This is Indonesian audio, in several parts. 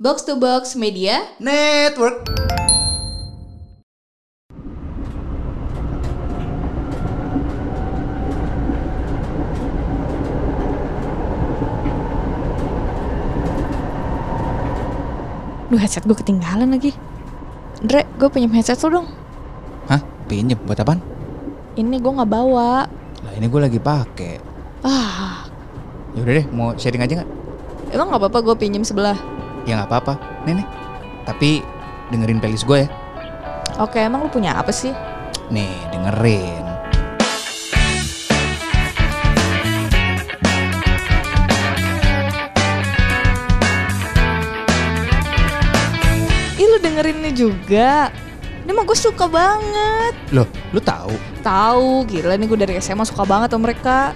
Box to Box Media Network. Duh headset gue ketinggalan lagi Dre, gue pinjam headset lu dong Hah? Pinjem buat apaan? Ini gue gak bawa Lah ini gue lagi pakai. Ah, Ya udah deh, mau sharing aja nggak? emang gak apa-apa gue pinjam sebelah Ya nggak apa-apa, nih. Tapi dengerin playlist gue ya. Oke, emang lu punya apa sih? Nih dengerin. Ih lu dengerin ini juga Ini mah gue suka banget Loh, lu tahu? Tahu, gila nih gue dari SMA suka banget sama mereka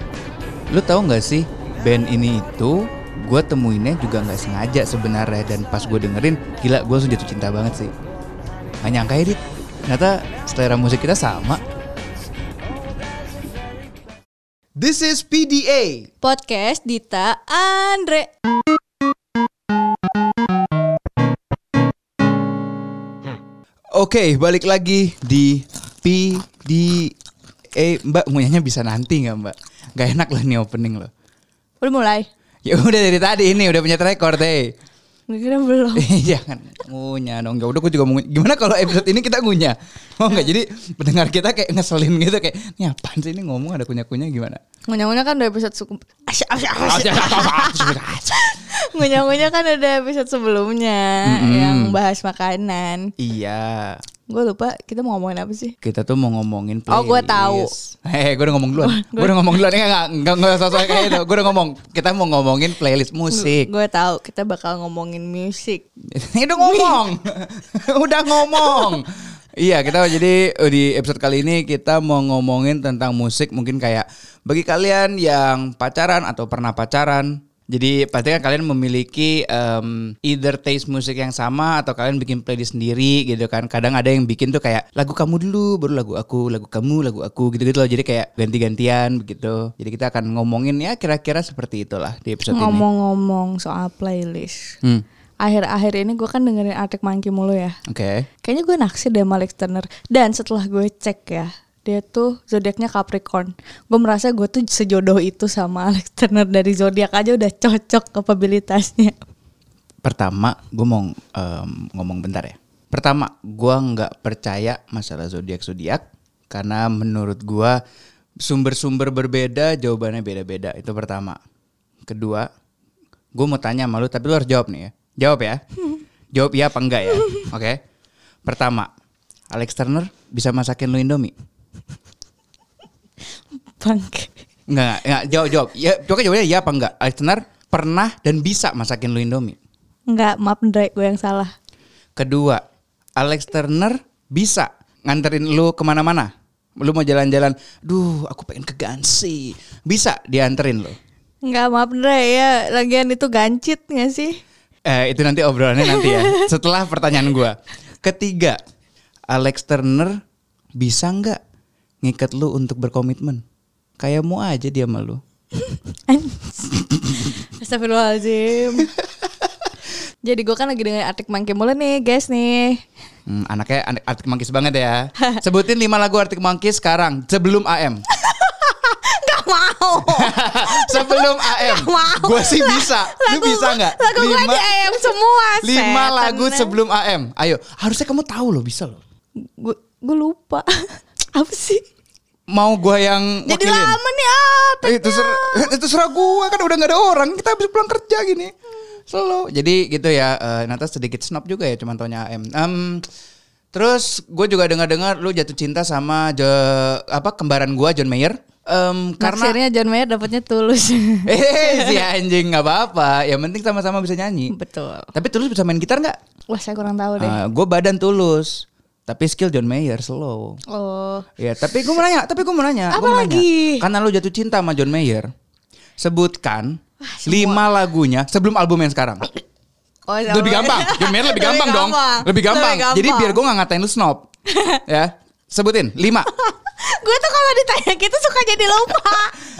Lu tahu nggak sih band ini itu gue temuinnya juga nggak sengaja sebenarnya dan pas gue dengerin gila gue langsung jatuh cinta banget sih. Gak nyangka ya Dit, ternyata selera musik kita sama. This is PDA. Podcast Dita Andre Oke, balik lagi di PDA. Mbak, ngunyahnya bisa nanti nggak Mbak? Gak enak lah nih opening loh. Udah mulai? Ya udah dari tadi ini udah punya record deh. Gue kira belum Jangan ngunyah dong. Ya udah gue juga mau. Gimana kalau episode ini kita ngunyah? Oh enggak jadi pendengar kita kayak ngeselin gitu kayak ini apaan sih ini ngomong ada kunyah-kunyah gimana? Ngunyah-ngunyah kan udah episode suku. Ngunyah-ngunyah kan ada episode sebelumnya. Yang bahas makanan iya. Gue lupa kita mau ngomongin apa sih Kita tuh mau ngomongin playlist. Oh, gua tahu. Hei, gue udah ngomong duluan. gue udah ngomong duluan. Enggak, enggak, enggak, enggak sosok kayak itu. Gue udah ngomong. Kita mau ngomongin playlist musik. Gue tahu kita bakal ngomongin musik udah ngomong. udah ngomong. Iya kita jadi eh, di episode kali ini kita mau ngomongin tentang musik mungkin kayak bagi kalian yang pacaran atau pernah pacaran jadi pasti kan kalian memiliki em, either taste musik yang sama atau kalian bikin playlist sendiri gitu kan. Kadang ada yang bikin tuh kayak lagu kamu dulu baru lagu aku, lagu kamu, lagu aku gitu-gitu loh. Jadi kayak ganti-gantian begitu. Jadi kita akan ngomongin ya kira-kira seperti itulah di episode ini. Ngomong-ngomong soal playlist Hmm, Akhir-akhir ini gue kan dengerin Arctic Monkey mulu ya Oke. Kayaknya gue naksir deh sama Alex Turner Dan setelah gue cek ya dia tuh zodiaknya Capricorn. Gue merasa gue tuh sejodoh itu sama Alex Turner dari zodiak aja udah cocok kapabilitasnya. Pertama, gue mau em, ngomong bentar ya. Pertama, gue nggak percaya masalah zodiak zodiak karena menurut gue sumber-sumber berbeda, jawabannya beda-beda. Itu pertama. Kedua, gue mau tanya sama lu, tapi lu harus jawab nih ya. Jawab ya. Jawab iya apa enggak ya. Oke. Pertama, Alex Turner bisa masakin lu Indomie? Bangke. Enggak, enggak, jawab jawab. Ya, coba jawabnya iya apa enggak? Alex Turner pernah dan bisa masakin lu Indomie? Enggak, maaf Ndre, gue yang salah. Kedua, Alex Turner bisa nganterin lu ke mana-mana. Lu mau jalan-jalan, duh aku pengen ke Gansi. Bisa dianterin lu. Enggak, maaf Ndre ya. Lagian itu gancit gak sih? Eh, itu nanti obrolannya nanti ya. Setelah pertanyaan gua. Ketiga, Alex Turner bisa nggak ngikat lu untuk berkomitmen? Kayak mau aja dia sama lu. Astagfirullahaladzim. Jadi gue kan lagi dengerin Arctic Monkey mulu nih guys nih. Hmm, anaknya anak Arctic Monkeys banget ya. Sebutin lima lagu Arctic Monkeys sekarang sebelum AM. Gak mau. sebelum AM. mau. Gue sih bisa. Lu Lagu bisa gua- nggak? Lagu gue Lima- aja ayam semua. Lima setan. lagu sebelum AM. Ayo, harusnya kamu tahu loh, bisa loh. Gue lupa. Apa sih? Mau gua yang Jadi wakilin? lama nih ah. Eh, itu ser itu serah gua kan udah nggak ada orang. Kita habis pulang kerja gini. Selalu. Jadi gitu ya. eh nanti sedikit snob juga ya, cuman taunya AM. Em, terus gue juga dengar-dengar lu jatuh cinta sama jo, apa kembaran gua John Mayer. Em, karena Naksirnya John Mayer dapetnya tulus. eh si anjing nggak apa-apa. Yang penting sama-sama bisa nyanyi. Betul. Tapi tulus bisa main gitar nggak? Wah saya kurang tahu deh. gue badan tulus. Tapi skill John Mayer slow. oh. Ya, tapi gue mau nanya, tapi gue mau nanya. Apa gua mau nanya. lagi? Karena lu jatuh cinta sama John Mayer. Sebutkan lima lagunya sebelum album yang sekarang. Oh, Lebih gampang. John Mayer lebih gampang dong. Lebih gampang. Jadi biar gue gak ngatain lu snob. ya. Sebutin lima. gue tuh kalau ditanya gitu suka jadi lupa.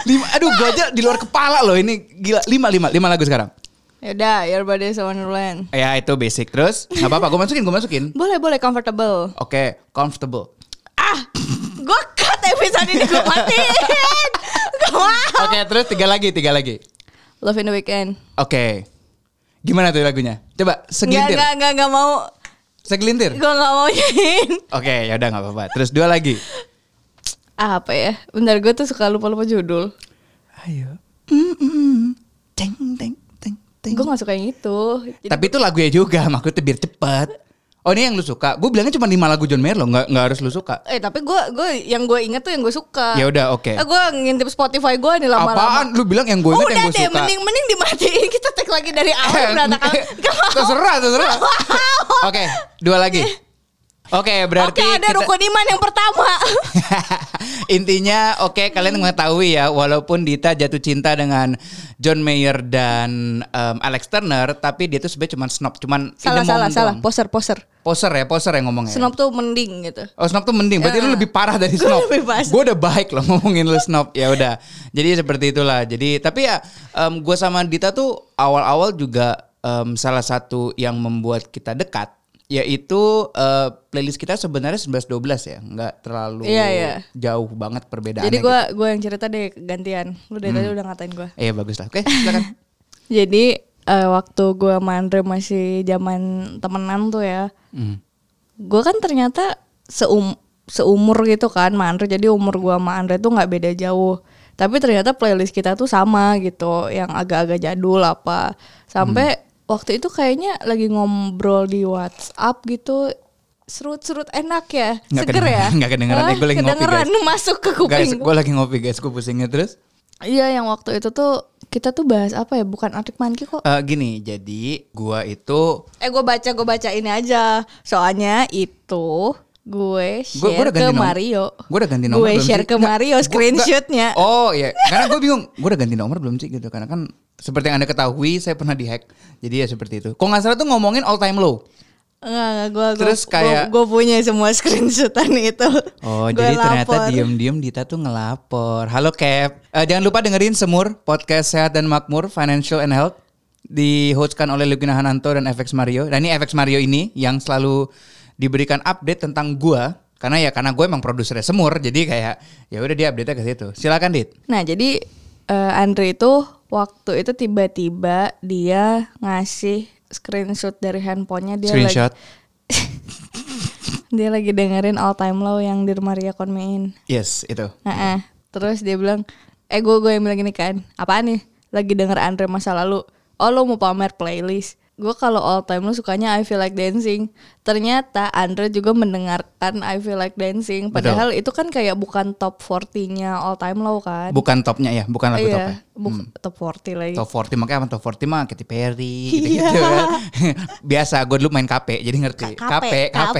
Lima. Aduh, gue aja di luar kepala loh ini gila. Lima, lima, lima lagu sekarang. Yaudah, Your Body is a Wonderland. Ya itu basic terus. Gak apa-apa, gue masukin, gue masukin. Boleh, boleh comfortable. Oke, comfortable. Ah, gue cut episode ini gue matiin. Gak mau. Oke, terus tiga lagi, tiga lagi. Love in the Weekend. Oke. Gimana tuh lagunya? Coba Enggak, segelintir. enggak, enggak, enggak mau. Segelintir. Gue gak mau nyanyiin. Oke, ya udah nggak apa-apa. Terus dua lagi. Apa ya? Bentar, gue tuh suka lupa-lupa judul. Ayo. Mm-mm. Teng teng. Gue gak suka yang itu. Jadi Tapi itu lagunya juga, maksudnya biar cepet. Oh ini yang lu suka? Gue bilangnya cuma lima lagu John Mayer loh, nggak nggak harus lu suka. Eh tapi gue gue yang gue inget tuh yang gue suka. Ya udah, oke. Eh, gue ngintip Spotify gue nih lama-lama. Apaan? Lu bilang yang gue ingat Udah yang gue deh, suka. mending mending dimatiin kita tag lagi dari awal berantakan. Terserah, terserah. Oke, dua lagi. Oke, berarti Oke, ada kita- rukun iman yang pertama. Intinya oke kalian mengetahui ya walaupun Dita jatuh cinta dengan John Mayer dan em, Alex Turner tapi dia tuh sebenarnya cuma snob cuman salah salah salah. doang. Poser poser. Poser ya, poser yang ngomongnya. Snob tuh mending gitu. Oh snob tuh mending, berarti Ya. lu lebih parah dari snob. Gue udah baik loh ngomongin lu snob. Ya udah. Jadi seperti itulah. Jadi tapi ya gue sama Dita tuh awal-awal juga em, salah satu yang membuat kita dekat yaitu eh, playlist kita sebenarnya 11-12 ya, nggak terlalu Iya, iya. jauh banget perbedaannya. Jadi gitu. gue gue yang cerita deh gantian. Lu dari Hmm. tadi udah ngatain gue. Iya bagus lah. Oke, silakan. Jadi eh, waktu gue sama Andre masih zaman temenan tuh ya. Hmm. Gue kan ternyata seum seumur gitu kan sama Andre. Jadi umur gue sama Andre tuh nggak beda jauh. Tapi ternyata playlist kita tuh sama gitu, yang agak-agak jadul apa. Sampai waktu itu kayaknya lagi ngobrol di WhatsApp gitu. Serut-serut enak ya, Nggak seger kedengeran- ya. nggak kedengeran Hah? gua lagi ngopi, Kedengeran masuk ke Guys, kuping. gue lagi ngopi guys, gue pusingnya terus. Iya, yang waktu itu tuh kita tuh bahas apa ya? Bukan Arctic Monkey kok. Eh, gini, jadi gua itu Eh gue baca gue baca ini aja. Soalnya itu gue Gua- gua share udah ganti ke nomor. Mario. Gua udah ganti nomor Gue share sih? ke Mario gua- screenshotnya. Oh iya, karena gue bingung. Gue udah ganti nomor belum sih gitu. Karena kan seperti yang anda ketahui, saya pernah dihack. Jadi ya seperti itu. Kok nggak salah tuh ngomongin all time low. Enggak, enggak gue Terus kayak- gue punya semua screenshotan itu. Oh, Gua jadi ternyata lapor. diem-diem Dita tuh ngelapor. Halo Cap. Eh, jangan lupa dengerin Semur, podcast sehat dan makmur, financial and health. Dihostkan oleh Lugina Hananto dan FX Mario. Dan ini FX Mario ini yang selalu diberikan update tentang gua. Karena ya karena gue emang produsernya Semur, jadi kayak ya udah dia update-nya ke situ. Silakan Dit. Nah jadi eh, Andre itu waktu itu tiba-tiba dia ngasih screenshot dari handphonenya dia Screenshot. lagi dia lagi dengerin All Time Low yang Dear Maria Conmain. Yes, itu. Heeh. Terus dia bilang, eh gue gue yang bilang gini kan, apaan nih? Lagi denger Andre masa lalu. Oh lo mau pamer playlist? Gue kalau all time lo sukanya I Feel Like Dancing. Ternyata Andre juga mendengarkan I Feel Like Dancing. Padahal itu kan kayak bukan top 40-nya all time low kan. Bukan topnya ya, bukan lagu topnya. iya, buk- top 40 lagi. Top 40 makanya apa top 40 mah Katy Perry Iya. gitu-gitu kan. Biasa gue dulu main KP jadi ngerti. KP, KP.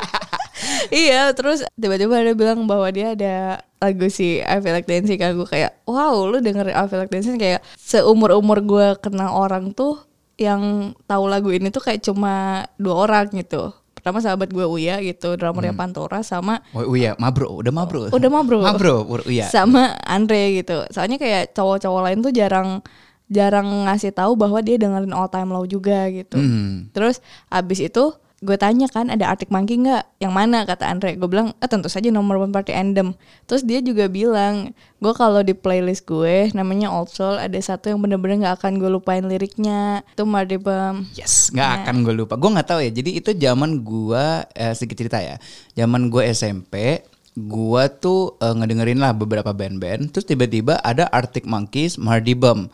iya, terus tiba-tiba dia bilang bahwa dia ada lagu si I Feel Like Dancing kan gue kayak wow lu dengerin I Feel Like Dancing kayak seumur-umur gue kenal orang tuh yang tahu lagu ini tuh kayak cuma dua orang gitu. Pertama sahabat gue Uya gitu, drummernya Pantora sama Oh iya, mabro, udah mabro. udah mabro. Mabro, iya. Sama Andre gitu. Soalnya kayak cowok-cowok lain tuh jarang jarang ngasih tahu bahwa dia dengerin All Time Low juga gitu. Hmm. Terus abis itu gue tanya kan ada Arctic Monkey nggak? Yang mana kata Andre? Gue bilang ah tentu saja nomor one party Anthem. Terus dia juga bilang gue kalau di playlist gue namanya Old Soul ada satu yang bener-bener nggak akan gue lupain liriknya. Itu Mardibam. Yes, nggak Iya. akan gue lupa. Gue nggak tahu ya. Jadi itu zaman gue eh, sedikit cerita ya. Zaman gue SMP, gue tuh eh, ngedengerin lah beberapa band-band. Terus tiba-tiba ada Arctic Monkeys, Mardy Bum.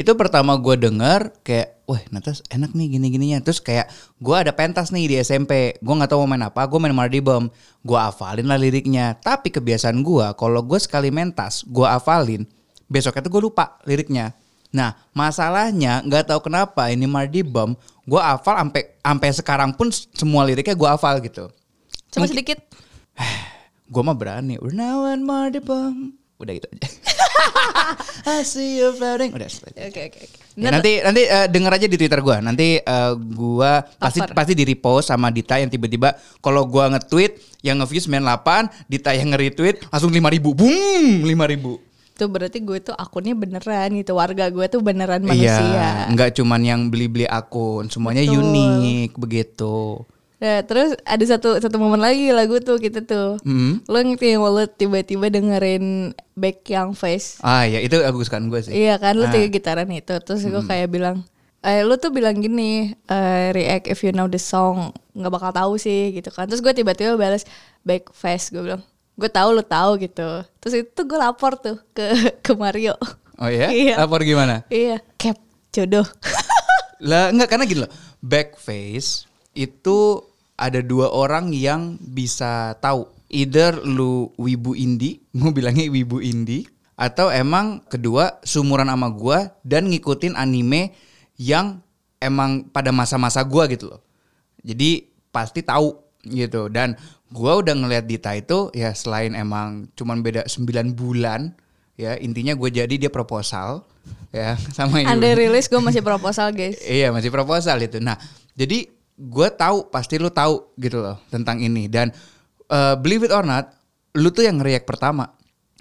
Itu pertama gue denger kayak, wah Natas enak nih gini-gininya. Terus kayak gue ada pentas nih di SMP. Gue nggak tahu mau main apa. Gue main Mardy Bum. Gue hafalin lah liriknya. Tapi kebiasaan gue, kalau gue sekali mentas, gue hafalin. Besoknya tuh gue lupa liriknya. Nah, masalahnya nggak tahu kenapa ini Mardy Bum, gue hafal sampai sampai sekarang pun semua liriknya gue hafal gitu. Coba sedikit. Gue mah berani. Mardy Bum. Udah gitu aja. I see you floating. Udah selesai. Oke oke oke. Ya, nanti nanti eh, denger aja di Twitter gue. Nanti eh, gua pasti pasti di repost sama Dita yang tiba-tiba kalau gua nge-tweet yang nge-views 98, Dita yang nge-retweet langsung 5000. Boom, 5000. Itu berarti gue tuh akunnya beneran gitu. Warga gue tuh beneran Iya, manusia. nggak cuman yang beli-beli akun, semuanya Betul. unik begitu. Nah, terus ada satu satu momen lagi lagu tuh kita tuh. Hmm. Lo ngerti yang lo tiba-tiba dengerin Back Young Face. Ah ya itu aku kesukaan gue sih. Iya kan lu Ah. tiga gitaran itu terus gue kayak bilang eh lu tuh bilang gini eh, react if you know the song nggak bakal tahu sih gitu kan terus gue tiba-tiba balas back face gue bilang gue tahu lu tahu gitu terus itu gue lapor tuh ke ke Mario Oh ya? Iya. Lapor gimana? iya cap jodoh Lah enggak karena gini loh. Backface itu ada dua orang yang bisa tahu. Either lu wibu indie, gue bilangnya wibu indie, atau emang kedua sumuran sama gua dan ngikutin anime yang emang pada masa-masa gua gitu loh. Jadi pasti tahu gitu dan gua udah ngeliat Dita itu ya selain emang cuman beda 9 bulan ya intinya gue jadi dia proposal ya sama. Anda rilis gue masih proposal guys Iya masih proposal itu. Nah jadi gue tahu pasti lu tahu gitu loh tentang ini dan uh, believe it or not, lu tuh yang ngeriak pertama.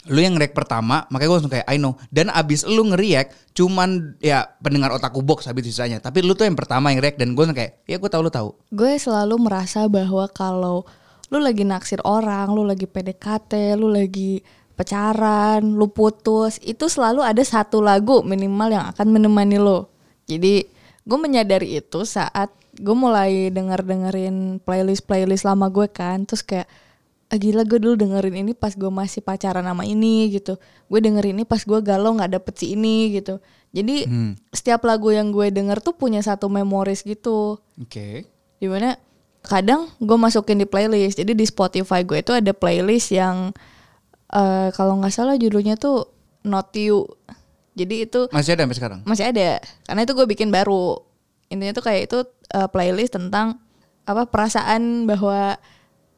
Lu yang ngeriak pertama, makanya gue langsung kayak I know. Dan abis lu ngeriak, cuman ya pendengar otakku box habis sisanya. Tapi lu tuh yang pertama yang react dan gue langsung kayak, ya gue tahu lu tahu. gue selalu merasa bahwa kalau lu lagi naksir orang, lu lagi PDKT, lu lagi pacaran, lu putus, itu selalu ada satu lagu minimal yang akan menemani lo. Jadi gue menyadari itu saat gue mulai denger dengerin playlist playlist lama gue kan, terus kayak ah, gila gue dulu dengerin ini pas gue masih pacaran sama ini gitu, gue dengerin ini pas gue galau nggak dapet si ini gitu. Jadi setiap lagu yang gue denger tuh punya satu memoris gitu. Oke. di mana kadang gue masukin di playlist. Jadi di Spotify gue itu ada playlist yang eh, kalau nggak salah judulnya tuh Not You. Jadi itu Masih ada sampai sekarang? masih ada. Karena itu gue bikin baru intinya tuh kayak itu eh, playlist tentang apa perasaan bahwa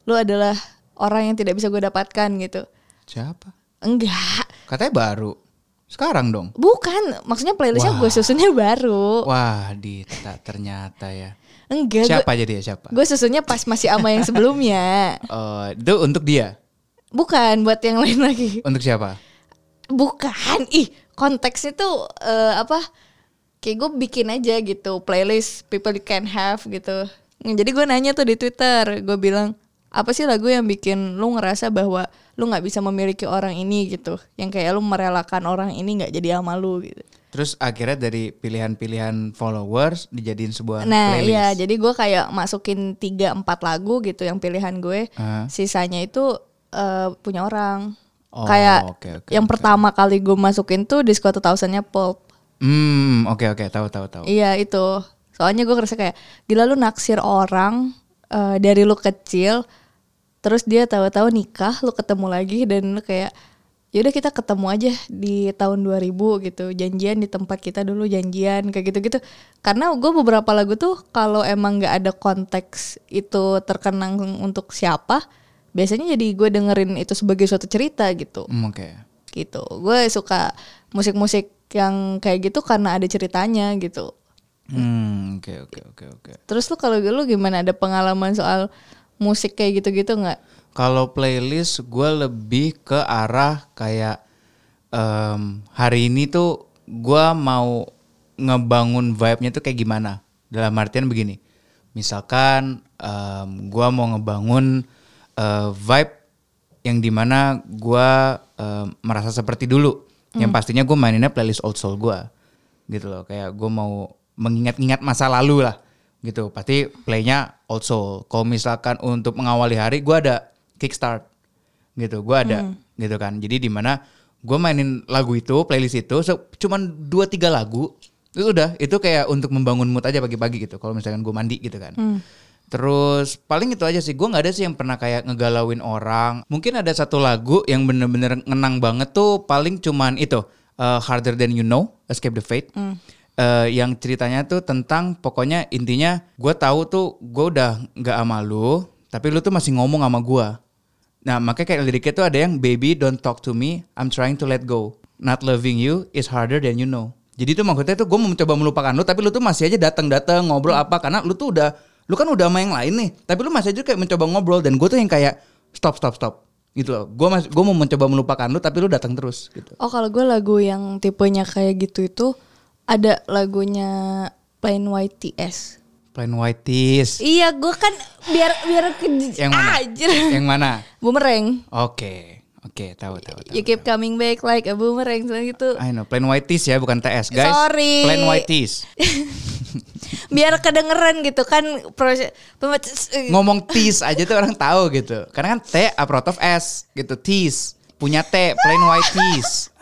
lu adalah orang yang tidak bisa gue dapatkan gitu Siapa? enggak Katanya baru. Sekarang dong. bukan maksudnya playlistnya gue susunnya baru Wah, Dita ternyata ya. enggak Siapa jadi ya siapa? gue susunnya pas masih sama yang sebelumnya Oh, itu untuk dia. bukan buat yang lain lagi Untuk siapa? Bukan, ih konteksnya tuh eh, apa? Kayak gue bikin aja gitu playlist people you can have gitu. Jadi gue nanya tuh di Twitter, gue bilang apa sih lagu yang bikin lu ngerasa bahwa lu nggak bisa memiliki orang ini gitu, yang kayak lu merelakan orang ini nggak jadi sama lu gitu. Terus akhirnya dari pilihan-pilihan followers dijadiin sebuah Nah playlist. iya, jadi gue kayak masukin 3-4 lagu gitu yang pilihan gue, Ah. sisanya itu eh, punya orang. Oh, kayak oke, oke, yang oke. pertama kali gue masukin tuh Disco 2000-nya Pulp. Hmm, oke oke, tahu tahu tahu. Iya itu. Soalnya gue ngerasa kayak gila lu naksir orang eh, dari lu kecil, terus dia tahu-tahu nikah, lu ketemu lagi dan lu kayak yaudah kita ketemu aja di tahun 2000 gitu, janjian di tempat kita dulu janjian kayak gitu-gitu. Karena gue beberapa lagu tuh kalau emang nggak ada konteks itu terkenang untuk siapa, biasanya jadi gue dengerin itu sebagai suatu cerita gitu Hmm, oke. gitu. Gue suka musik-musik yang kayak gitu karena ada ceritanya gitu. Hmm, oke oke oke oke. Terus lu kalau lu gimana ada pengalaman soal musik kayak gitu-gitu nggak? Kalau playlist gue lebih ke arah kayak em, hari ini tuh gue mau ngebangun vibe-nya tuh kayak gimana. Dalam artian begini, misalkan em, gue mau ngebangun eh, vibe yang di mana gue em, merasa seperti dulu. Yang pastinya gue maininnya playlist old soul gue, gitu loh. Kayak gue mau mengingat-ingat masa lalu lah, gitu. Pasti playnya old soul. Kalau misalkan untuk mengawali hari, gue ada kickstart, gitu. Gue ada, gitu kan. Jadi di mana gue mainin lagu itu, playlist itu, so, cuman dua tiga lagu, itu udah. Itu kayak untuk membangun mood aja pagi-pagi gitu. Kalau misalkan gue mandi gitu kan. Terus paling itu aja sih, gue nggak ada sih yang pernah kayak ngegalauin orang. Mungkin ada satu lagu yang bener-bener ngenang banget tuh paling cuman itu uh, Harder Than You Know, Escape the Fate. Uh, yang ceritanya tuh tentang pokoknya intinya gue tahu tuh gue udah nggak sama lu, tapi lu tuh masih ngomong sama gue. Nah makanya kayak liriknya tuh ada yang baby don't talk to me, I'm trying to let go. Not loving you is harder than you know. Jadi tuh maksudnya tuh gue mau mencoba melupakan lu, tapi lu tuh masih aja datang-datang ngobrol apa karena lu tuh udah lu kan udah sama yang lain nih, tapi lu masih aja kayak mencoba ngobrol dan gue tuh yang kayak stop stop stop. Gitu loh. Gue mas, gue mau mencoba melupakan lu tapi lu datang terus gitu. Oh kalau gue lagu yang tipenya kayak gitu itu ada lagunya Plain White TS. Plain White Tees. Iya gue kan biar biar ke Yang mana? Anjir. Yang mana? Boomerang. Oke. Oke, tahu tahu tahu. You keep coming back like a boomerang gitu. I know, plain white tees ya, bukan TS, guys. Sorry. Plain white tees. biar kedengeran gitu kan proses Ngomong tees aja tuh orang tahu gitu. Karena kan T part of S gitu, tees. Punya T, plain white tees.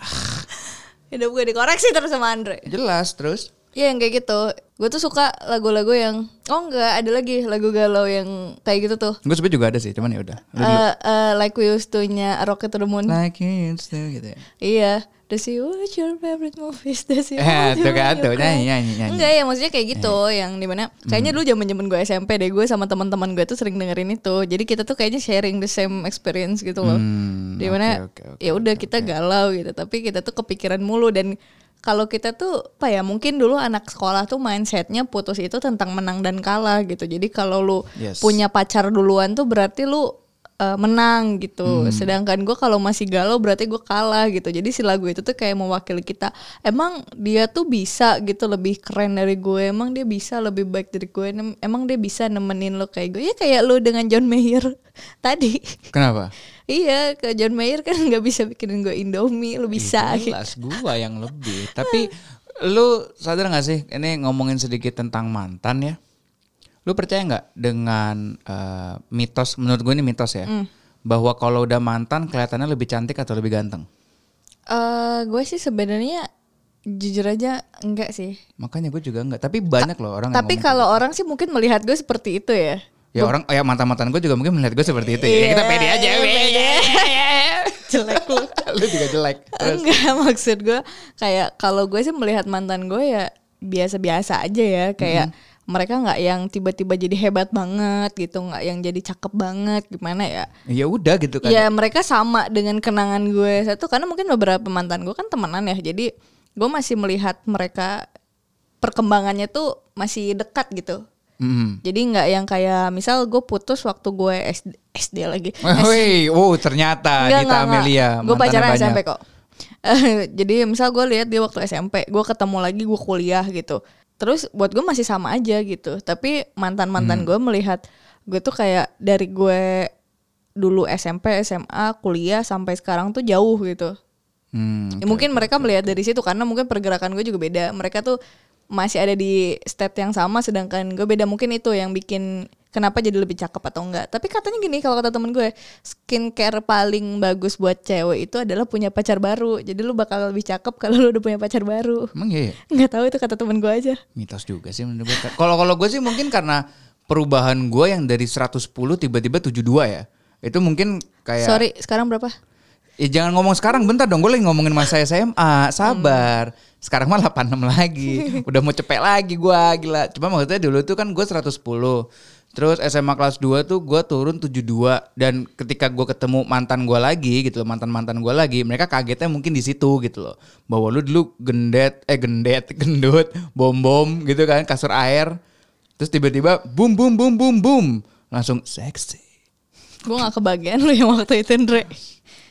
hidup gue dikoreksi terus sama Andre. Jelas terus. Iya yang kayak gitu. Gue tuh suka lagu-lagu yang oh enggak ada lagi lagu galau yang kayak gitu tuh. Gue sebenernya juga ada sih, cuman ya udah. Eh eh, like we used to-nya Rocket to the Moon. Like it's still gitu ya. Iya. Does he watch your favorite movies? Does he Eh, hold tuh you kan, you tuh, nyanyi, nyanyi, nyanyi. Enggak ya maksudnya kayak gitu yang di mana kayaknya dulu zaman zaman gue SMP deh gue sama teman-teman gue tuh sering dengerin itu. Jadi kita tuh kayaknya sharing the same experience gitu loh. Hmm, di mana oke, oke, oke, ya udah kita galau gitu tapi kita tuh kepikiran mulu dan kalau kita tuh apa ya mungkin dulu anak sekolah tuh mindsetnya putus itu tentang menang dan kalah gitu. Jadi kalau lu Yes. punya pacar duluan tuh berarti lu uh, menang gitu. Hmm. Sedangkan gue kalau masih galau berarti gue kalah gitu. Jadi si lagu itu tuh kayak mewakili kita. Emang dia tuh bisa gitu lebih keren dari gue. Emang dia bisa lebih baik dari gue. Em- Emang dia bisa nemenin lo kayak gue. Ya kayak lu dengan John Mayer tadi. Kenapa? iya, ke John Mayer kan nggak bisa bikinin gue Indomie. Lu bisa. gitu. Jelas gua yang lebih. Tapi lu sadar gak sih ini ngomongin sedikit tentang mantan ya? Lu percaya nggak dengan eh, mitos? Menurut gue ini mitos ya, bahwa kalau udah mantan kelihatannya lebih cantik atau lebih ganteng. Eh, gue sih sebenarnya jujur aja enggak sih. Makanya gue juga nggak. Tapi banyak loh orang. Tapi kalau orang sih mungkin melihat gue seperti itu ya. Ya orang, ya mantan mantan gue juga mungkin melihat gue seperti itu. ya. Iya, kita pede aja. pede. Jelek lu. lu juga jelek. Terus, Enggak maksud gue kayak kalau gue sih melihat mantan gue ya biasa-biasa aja ya kayak mereka nggak yang tiba-tiba jadi hebat banget gitu nggak yang jadi cakep banget gimana ya ya udah gitu kan. ya mereka sama dengan kenangan gue satu karena mungkin beberapa mantan gue kan temenan ya jadi gue masih melihat mereka perkembangannya tuh masih dekat gitu Mm. jadi nggak yang kayak misal gue putus waktu gue SD, SD lagi Wih, oh ternyata Dita Amelia. Gue pacaran. SMP kok. Jadi misal gue lihat dia waktu SMP, gue ketemu lagi gue kuliah gitu. Terus buat gue masih sama aja gitu. Tapi mantan Hmm. mantan gue melihat gue tuh kayak dari gue dulu SMP, SMA, kuliah sampai sekarang tuh jauh gitu. Hmm, Ya, mungkin mereka melihat dari situ karena mungkin pergerakan gue juga beda. Mereka tuh masih ada di state yang sama sedangkan gue beda mungkin itu yang bikin kenapa jadi lebih cakep atau enggak. Tapi katanya gini kalau kata temen gue, skincare paling bagus buat cewek itu adalah punya pacar baru. Jadi lu bakal lebih cakep kalau lu udah punya pacar baru. Emang iya ya? Nggak tahu itu kata temen gue aja. Mitos juga sih menurut gue. Kalau kalau gue sih mungkin karena perubahan gue yang dari 110 tiba-tiba 72 ya. Itu mungkin kayak Sorry, sekarang berapa? Ya jangan ngomong sekarang bentar dong. Gue lagi ngomongin masa SMA. Sabar. Sekarang mah 86 lagi. Udah mau cepet lagi gue gila. Cuma maksudnya dulu tuh kan gue 110. Terus SMA kelas 2 tuh gue turun 72 dan ketika gue ketemu mantan gue lagi gitu loh, mantan-mantan gue lagi, mereka kagetnya mungkin di situ gitu loh. Bahwa lu dulu gendet, eh gendet, gendut, bom-bom gitu kan, kasur air. Terus tiba-tiba boom boom boom boom boom, langsung seksi. Gue gak kebagian lu yang waktu itu Andre.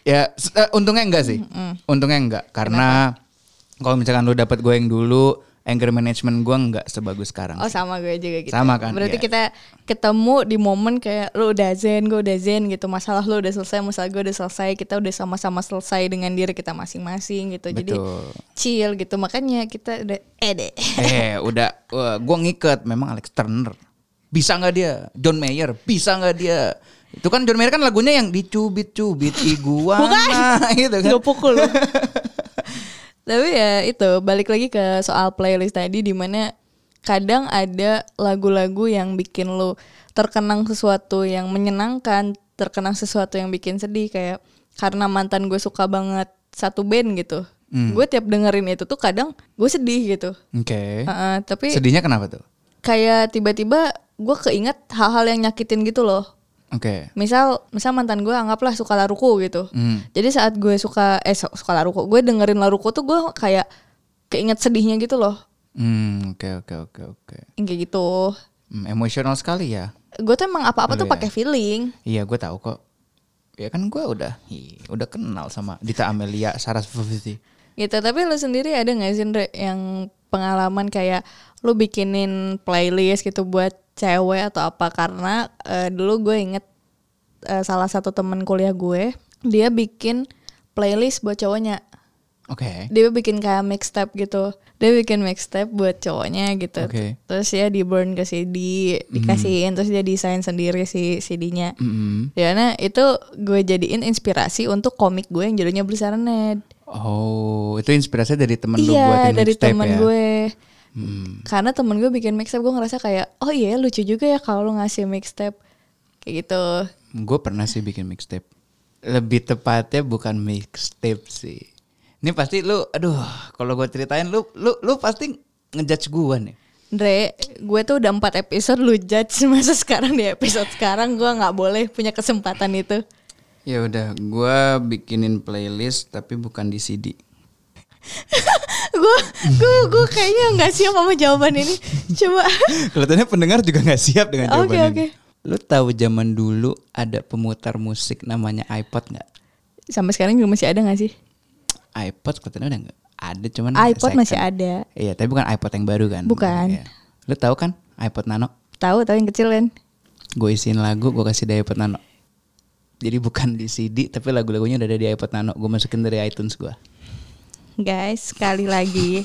Ya, eh, untungnya enggak sih. Untungnya enggak karena kalau misalkan lu dapat gue yang dulu, anger management gue enggak sebagus sekarang. Oh sama gue juga gitu. Sama kan, Berarti iya. kita ketemu di momen kayak lu udah zen, gue udah zen gitu. Masalah lu udah selesai, masalah gue udah selesai. Kita udah sama-sama selesai dengan diri kita masing-masing gitu. Jadi Betul. chill gitu. Makanya kita udah eh deh. eh, udah wah, gue ngiket memang Alex Turner. Bisa nggak dia? John Mayer, bisa nggak dia? Itu kan John Mayer kan lagunya yang dicubit-cubit iguana gitu kan. Gak pukul. Tapi ya itu balik lagi ke soal playlist tadi di mana kadang ada lagu-lagu yang bikin lu terkenang sesuatu yang menyenangkan, terkenang sesuatu yang bikin sedih kayak karena mantan gue suka banget satu band gitu. Gue tiap dengerin itu tuh kadang gue sedih gitu. Oke. Heeh, tapi Sedihnya kenapa tuh? kayak tiba-tiba gue keinget hal-hal yang nyakitin gitu loh. Oke. Misal, misal mantan gue anggaplah suka laruku gitu. Hmm. Jadi saat gue suka eh su- suka laruku, gue dengerin laruku tuh gue kayak keinget sedihnya gitu loh. Hmm, oke oke oke oke. Kayak gitu. Hmm, emosional sekali ya. Gue tuh emang apa-apa Lu tuh ya? pakai feeling. Iya, gue tahu kok. Ya kan gue udah, ih, udah kenal sama Dita Amelia Sarasvati. gitu tapi lu sendiri ada nggak sih Ndre, yang pengalaman kayak lu bikinin playlist gitu buat cewek atau apa karena eh, dulu gue inget eh, salah satu temen kuliah gue dia bikin playlist buat cowoknya Oke. dia bikin kayak mixtape gitu dia bikin mixtape buat cowoknya gitu Oke. terus ya di burn ke CD dikasihin terus dia desain sendiri si CD-nya Mm-mm. ya nah itu gue jadiin inspirasi untuk komik gue yang judulnya Blue Serenade Oh, itu inspirasi dari temen lu iya buatin dari mixtape temen ya? gue Hmm. karena temen gue bikin mixtape gue ngerasa kayak oh iya lucu juga ya kalau lu ngasih mixtape kayak gitu Gue pernah sih bikin mixtape. Lebih tepatnya bukan mixtape sih. Ini pasti lu, aduh, kalau gue ceritain lu, lu, lu pasti ngejudge gue nih. Dre, gue tuh udah empat episode lu judge masa sekarang di episode sekarang gue nggak boleh punya kesempatan itu. Ya udah, gue bikinin playlist tapi bukan di CD. Gue gue gue kayaknya nggak siap sama jawaban ini. Coba. Kelihatannya pendengar juga nggak siap dengan jawaban Oke, ini. oke. Lu tahu zaman dulu ada pemutar musik namanya iPod nggak? Sampai sekarang juga masih ada gak sih? iPod kelihatannya udah nggak ada, cuman iPod second. masih ada. Iya, tapi bukan iPod yang baru kan? Bukan. Iya. Lu tahu kan iPod Nano? Tahu tahu yang kecil kan? Gue isiin lagu, gue kasih di iPod Nano. Jadi bukan di CD, tapi lagu-lagunya udah ada di iPod Nano. Gue masukin dari iTunes gue. Guys, sekali lagi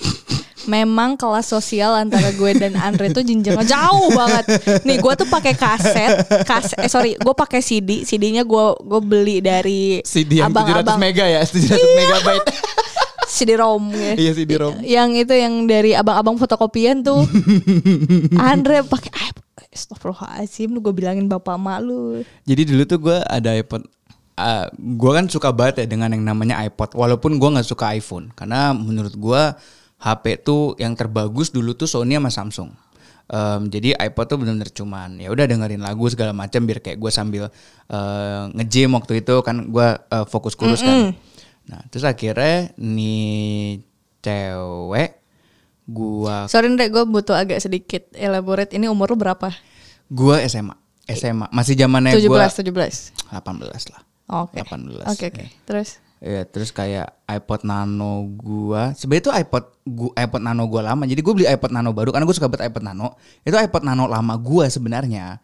Memang kelas sosial antara gue dan Andre tuh jenjangnya jauh banget. Nih gue tuh pakai kaset, kas eh sorry, gue pakai CD, CD-nya gue gue beli dari CD yang 700 abang-abang mega ya, 700 megabyte. CD-ROM ya. Iya, CD-ROM. Yang itu yang dari abang-abang fotokopian tuh. Andre pakai. Astagfirullahaladzim lu gue bilangin bapak mak lu. Jadi dulu tuh gue ada iPod. Uh, gue kan suka banget ya dengan yang namanya iPod. Walaupun gue nggak suka iPhone, karena menurut gue HP tuh yang terbagus dulu tuh Sony sama Samsung. Em, jadi iPod tuh bener-bener cuman ya udah dengerin lagu segala macam biar kayak gue sambil uh, nge-gym waktu itu kan gue uh, fokus kurus kan. Nah terus akhirnya nih cewek gua Sorry Andre gue butuh agak sedikit elaborate. Ini umur lu berapa? gua SMA SMA masih zamannya 17, gua 17. 18 lah. Oke. 18. Oke oke. Terus Iya, terus kayak iPod Nano gua. Sebenarnya itu iPod gua, iPod Nano gua lama. Jadi gua beli iPod Nano baru karena gua suka banget iPod Nano. Itu iPod Nano lama gua sebenarnya.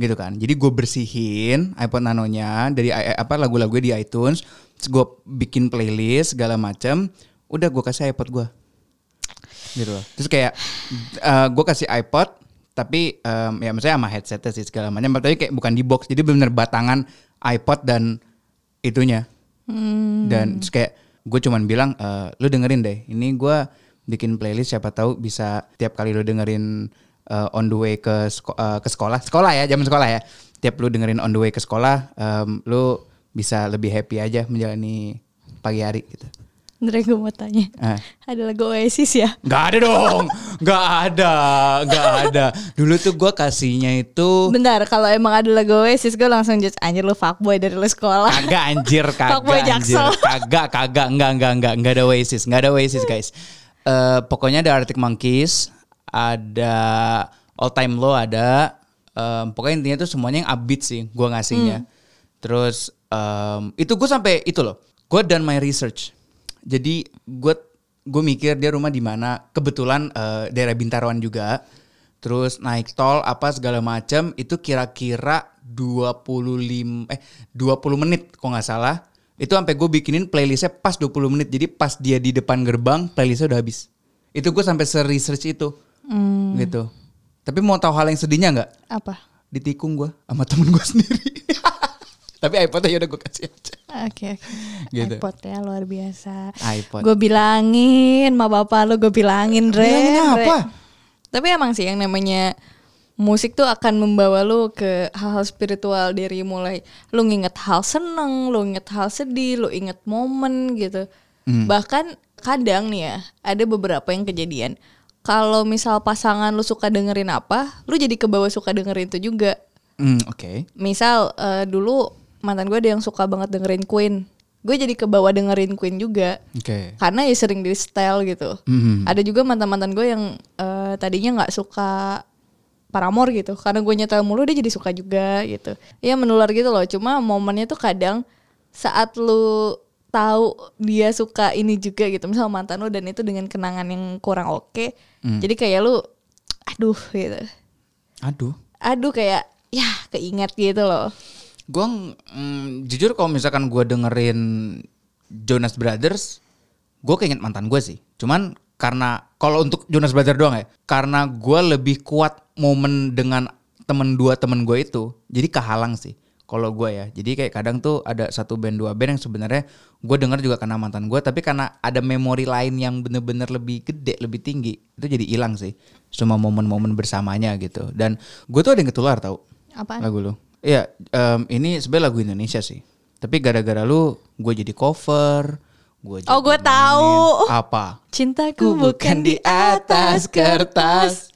Gitu kan. Jadi gue bersihin iPod Nanonya dari apa lagu-lagu di iTunes. Terus gue bikin playlist segala macam. Udah gue kasih iPod gua. Gitu loh. Terus kayak eh gue kasih iPod tapi em, ya maksudnya sama headsetnya sih segala macam. Tapi kayak bukan di box. Jadi bener batangan iPod dan itunya. Dan terus kayak gue cuman bilang eh, lu dengerin deh. Ini gue bikin playlist siapa tahu bisa tiap kali lu dengerin eh, on the way ke seko- eh, ke sekolah, sekolah ya, zaman sekolah ya. Tiap lu dengerin on the way ke sekolah, em, lu bisa lebih happy aja menjalani pagi hari gitu. Andre gue mau tanya. Eh. Ada lagu Oasis ya? Gak ada dong, gak ada, gak ada. Dulu tuh gue kasihnya itu Bentar, kalau emang ada lagu Oasis gue langsung judge anjir lu fuckboy dari lu sekolah. Kagak anjir, Fuckboy kagak anjir. Jaksel. Kagak, kagak, enggak, enggak, enggak, enggak ada Oasis, enggak ada Oasis guys. Eh pokoknya ada Arctic Monkeys, ada All Time Low ada, Em, pokoknya intinya tuh semuanya yang upbeat sih gue ngasihnya. Terus em, itu gue sampai itu loh, gue done my research. Jadi gue gue mikir dia rumah di mana. Kebetulan eh, daerah Bintaruan juga. Terus naik tol apa segala macam itu kira-kira 25 eh 20 menit kok nggak salah. Itu sampai gue bikinin playlistnya pas 20 menit. Jadi pas dia di depan gerbang playlistnya udah habis. Itu gue sampai se-research itu. Gitu. Tapi mau tahu hal yang sedihnya nggak? Apa? Ditikung gue sama temen gue sendiri. Tapi iPodnya udah gue kasih aja. Oke oke. Gitu. iPod ya luar biasa. iPod. Gue bilangin ma bapak lu gue bilangin Re. Bilangin Re. apa? Tapi emang sih yang namanya musik tuh akan membawa lu ke hal-hal spiritual dari mulai lu nginget hal seneng, lu inget hal sedih, lu inget momen gitu. Hmm. Bahkan kadang nih ya ada beberapa yang kejadian. Kalau misal pasangan lu suka dengerin apa, lu jadi kebawa suka dengerin itu juga. Hmm, oke. Misal eh, dulu mantan gue ada yang suka banget dengerin Queen. Gue jadi kebawa dengerin Queen juga. Oke. Karena ya sering di style gitu. Mhm. Ada juga mantan-mantan gue yang eh, tadinya nggak suka Paramore gitu karena gue nyetel mulu dia jadi suka juga gitu ya menular gitu loh cuma momennya tuh kadang saat lu tahu dia suka ini juga gitu misal mantan lu dan itu dengan kenangan yang kurang oke jadi kayak lu aduh gitu Aduh. aduh kayak ya keinget gitu loh Gue mm, jujur kalau misalkan gue dengerin Jonas Brothers, gue keinget mantan gue sih. Cuman karena kalau untuk Jonas Brothers doang ya, karena gue lebih kuat momen dengan temen dua temen gue itu, jadi kehalang sih. Kalau gue ya, jadi kayak kadang tuh ada satu band dua band yang sebenarnya gue denger juga karena mantan gue, tapi karena ada memori lain yang bener-bener lebih gede, lebih tinggi, itu jadi hilang sih. Cuma momen-momen bersamanya gitu. Dan gue tuh ada yang ketular tau Apaan? lagu lu. Iya, em, ini sebenarnya lagu Indonesia sih. Tapi gara-gara lu, gue jadi cover. Gua Oh, jadi gue tahu. Apa? cintaku bukan di atas kertas